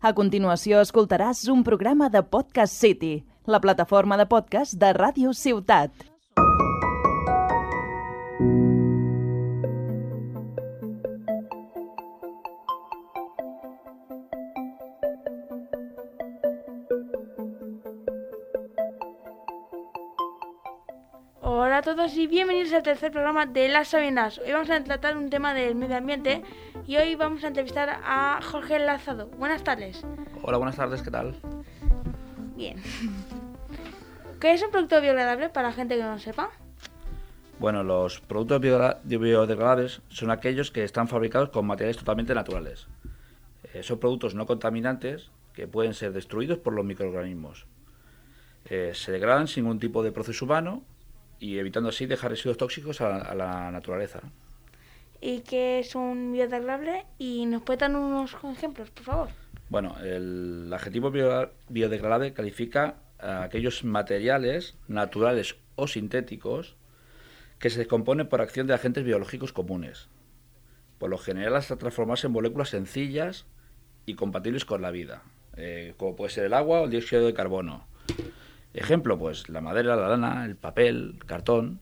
A continuació escoltaràs un programa de Podcast City, la plataforma de podcast de Ràdio Ciutat. Hola a todos y bienvenidos al tercer programa de Las Sabinas. Hoy vamos a tratar un tema del medio ambiente y hoy vamos a entrevistar a Jorge Lazado. Buenas tardes. Hola, buenas tardes, ¿qué tal? Bien. ¿Qué es un producto biodegradable para la gente que no lo sepa? Bueno, los productos biodegra- biodegradables son aquellos que están fabricados con materiales totalmente naturales. Eh, son productos no contaminantes que pueden ser destruidos por los microorganismos. Eh, se degradan sin ningún tipo de proceso humano y evitando así dejar residuos tóxicos a, a la naturaleza. ¿Y qué es un biodegradable? Y nos puede dar unos ejemplos, por favor. Bueno, el adjetivo bio- biodegradable califica a aquellos materiales naturales o sintéticos que se descomponen por acción de agentes biológicos comunes. Por lo general hasta transformarse en moléculas sencillas y compatibles con la vida, eh, como puede ser el agua o el dióxido de carbono. Ejemplo, pues la madera, la lana, el papel, el cartón.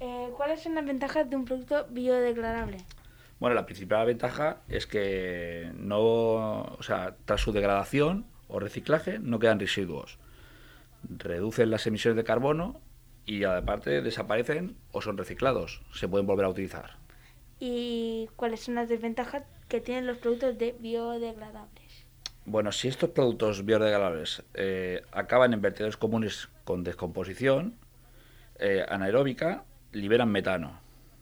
Eh, ¿Cuáles son las ventajas de un producto biodegradable? Bueno, la principal ventaja es que no, o sea, tras su degradación o reciclaje no quedan residuos. Reducen las emisiones de carbono y aparte desaparecen o son reciclados. Se pueden volver a utilizar. ¿Y cuáles son las desventajas que tienen los productos de biodegradables? Bueno, si estos productos biodegradables eh, acaban en vertederos comunes con descomposición eh, anaeróbica, liberan metano,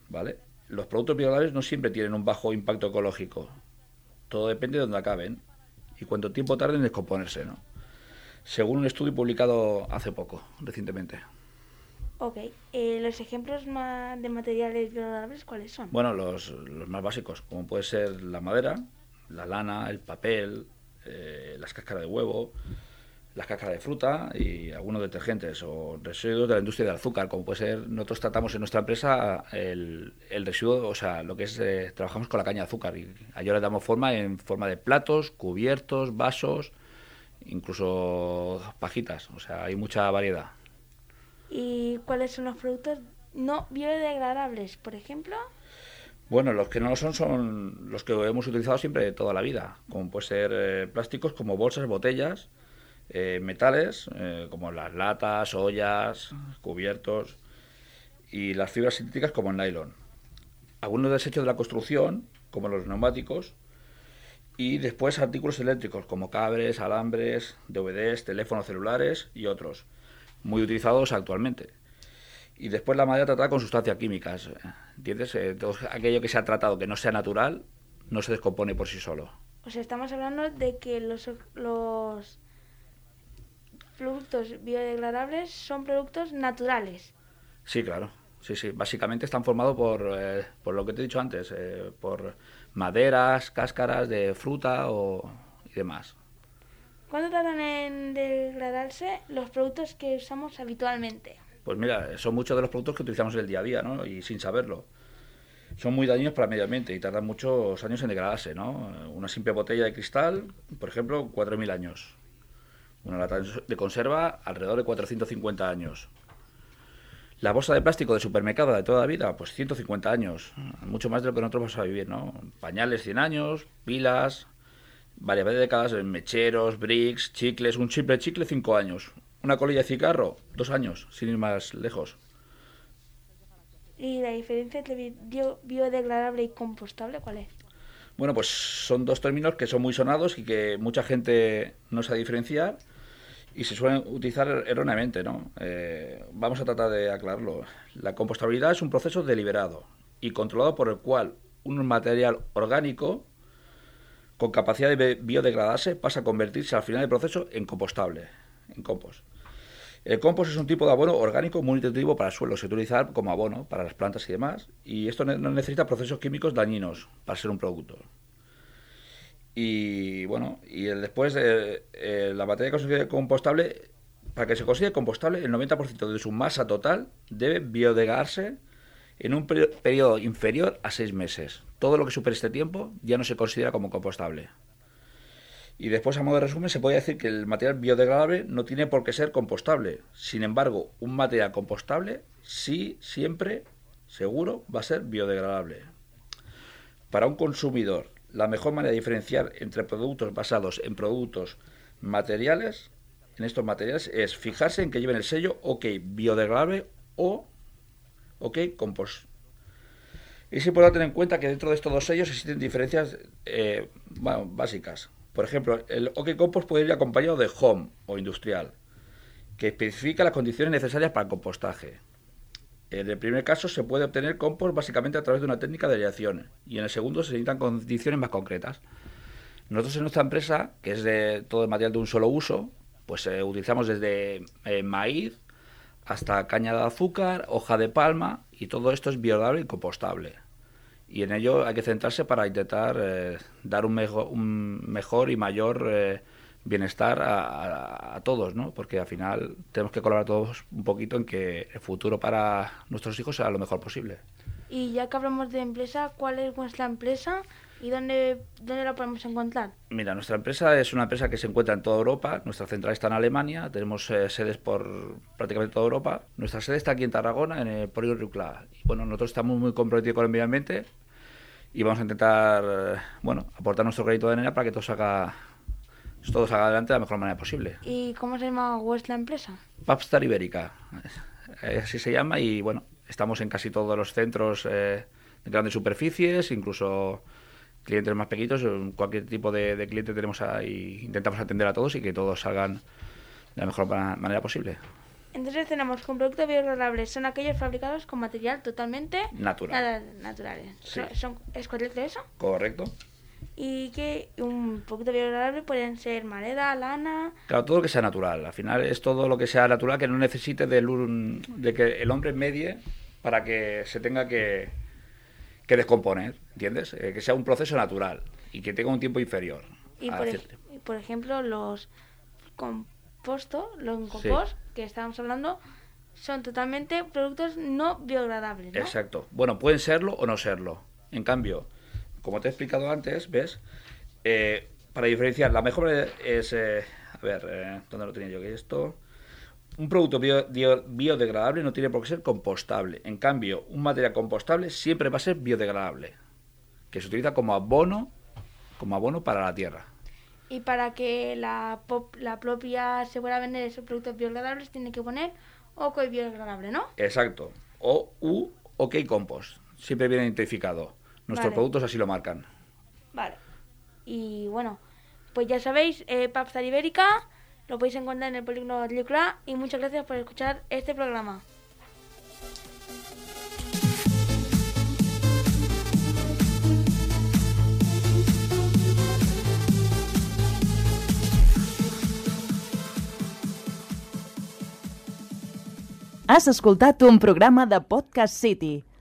¿vale? Los productos biodegradables no siempre tienen un bajo impacto ecológico. Todo depende de dónde acaben y cuánto tiempo tarden en descomponerse, ¿no? Según un estudio publicado hace poco, recientemente. Ok, eh, ¿los ejemplos ma- de materiales biodegradables cuáles son? Bueno, los, los más básicos, como puede ser la madera, la lana, el papel, eh, las cáscaras de huevo, las cáscaras de fruta y algunos detergentes o residuos de la industria del azúcar, como puede ser, nosotros tratamos en nuestra empresa el, el residuo, o sea, lo que es, eh, trabajamos con la caña de azúcar y a ello le damos forma en forma de platos, cubiertos, vasos, incluso pajitas, o sea, hay mucha variedad. ¿Y cuáles son los productos no biodegradables, por ejemplo? Bueno, los que no lo son son los que hemos utilizado siempre toda la vida, como puede ser eh, plásticos como bolsas, botellas, eh, metales eh, como las latas, ollas, cubiertos y las fibras sintéticas como el nylon. Algunos desechos de la construcción como los neumáticos y después artículos eléctricos como cables, alambres, DVDs, teléfonos celulares y otros, muy utilizados actualmente. Y después la madera tratada con sustancias químicas. ¿Entiendes? Eh, todo aquello que se ha tratado que no sea natural no se descompone por sí solo. O sea, estamos hablando de que los, los productos biodegradables son productos naturales. Sí, claro. Sí, sí. Básicamente están formados por, eh, por lo que te he dicho antes, eh, por maderas, cáscaras de fruta o, y demás. ¿Cuándo tardan en degradarse los productos que usamos habitualmente? Pues mira, son muchos de los productos que utilizamos en el día a día, ¿no? Y sin saberlo. Son muy dañinos para el medio ambiente y tardan muchos años en degradarse, ¿no? Una simple botella de cristal, por ejemplo, 4.000 años. Una lata de conserva, alrededor de 450 años. La bolsa de plástico de supermercado de toda la vida, pues 150 años. Mucho más de lo que nosotros vamos a vivir, ¿no? Pañales 100 años, pilas, varias décadas, mecheros, bricks, chicles. Un simple chicle 5 años. Una colilla de cigarro, 2 años, sin ir más lejos. ¿Y la diferencia entre bi- bio- biodegradable y compostable cuál es? Bueno, pues son dos términos que son muy sonados y que mucha gente no sabe diferenciar y se suelen utilizar erróneamente, ¿no? Eh, vamos a tratar de aclararlo. La compostabilidad es un proceso deliberado y controlado por el cual un material orgánico con capacidad de bi- biodegradarse pasa a convertirse al final del proceso en compostable, en compost. El compost es un tipo de abono orgánico muy nutritivo para el suelo, se utiliza como abono para las plantas y demás, y esto no necesita procesos químicos dañinos para ser un producto. Y bueno, y el- después eh, eh, la materia compostable, para que se considere compostable, el 90% de su masa total debe biodegradarse en un periodo inferior a seis meses. Todo lo que supere este tiempo ya no se considera como compostable. Y después, a modo de resumen, se puede decir que el material biodegradable no tiene por qué ser compostable. Sin embargo, un material compostable sí, siempre, seguro, va a ser biodegradable. Para un consumidor, la mejor manera de diferenciar entre productos basados en productos materiales, en estos materiales, es fijarse en que lleven el sello OK biodegradable o OK compost. Es importante tener en cuenta que dentro de estos dos sellos existen diferencias eh, básicas. Por ejemplo, el OK Compost puede ir acompañado de Home o Industrial, que especifica las condiciones necesarias para el compostaje. En el primer caso se puede obtener compost básicamente a través de una técnica de aleación y en el segundo se necesitan condiciones más concretas. Nosotros en nuestra empresa, que es de todo el material de un solo uso, pues eh, utilizamos desde eh, maíz hasta caña de azúcar, hoja de palma y todo esto es biodegradable y compostable y en ello hay que centrarse para intentar eh, dar un mejor, y mayor bienestar a, todos, ¿no? Porque al final tenemos que colaborar todos un poquito en que el futuro para nuestros hijos sea lo mejor posible. Y ya que hablamos de empresa, ¿cuál es vuestra empresa y dónde, dónde la podemos encontrar? Mira, nuestra empresa es una empresa que se encuentra en toda Europa. Nuestra central está en Alemania. Tenemos eh, sedes por prácticamente toda Europa. Nuestra sede está aquí en Tarragona, en el Polígono Riucla. Y bueno, nosotros estamos muy comprometidos con el medio ambiente y vamos a intentar, eh, bueno, aportar nuestro crédito de arena para que todo salga, todo salga adelante de la mejor manera posible. ¿Y cómo se llama vuestra empresa? Papstar Ibérica, así se llama y bueno, estamos en casi todos los centros eh, de grandes superficies, incluso clientes más pequeñitos, cualquier tipo de, de cliente tenemos ahí, intentamos atender a todos y que todos salgan de la mejor manera posible. Entonces tenemos que un producto biodegradable son aquellos fabricados con material totalmente natural. naturales. ¿Es correcto eso? Correcto. Y que un producto biodegradable pueden ser madera, lana. Claro, todo lo que sea natural. Al final es todo lo que sea natural que no necesite de, de que el hombre medie para que se tenga que, que descomponer, ¿entiendes? Eh, que sea un proceso natural y que tenga un tiempo inferior. Y, por, por, ejemplo, los compostos, los compost, que estábamos hablando son totalmente productos no biodegradables. ¿no? Exacto. Bueno, pueden serlo o no serlo. En cambio, como te he explicado antes, ¿ves? Eh, para diferenciar, la mejor es. Eh, a ver, eh, ¿dónde lo tenía yo? Que esto. Un producto biodegradable no tiene por qué ser compostable. En cambio, un material compostable siempre va a ser biodegradable, que se utiliza como abono, como abono para la tierra y para que la, la propia se pueda vender esos productos biodegradables tiene que poner OK biodegradable, ¿no? Exacto. O U OK Compost. Siempre viene identificado. Nuestros productos así lo marcan. Vale. Y bueno, pues ya sabéis, eh, Papstar Ibérica lo podéis encontrar en el polígono de y muchas gracias por escuchar este programa. Has escoltat un programa de Podcast City,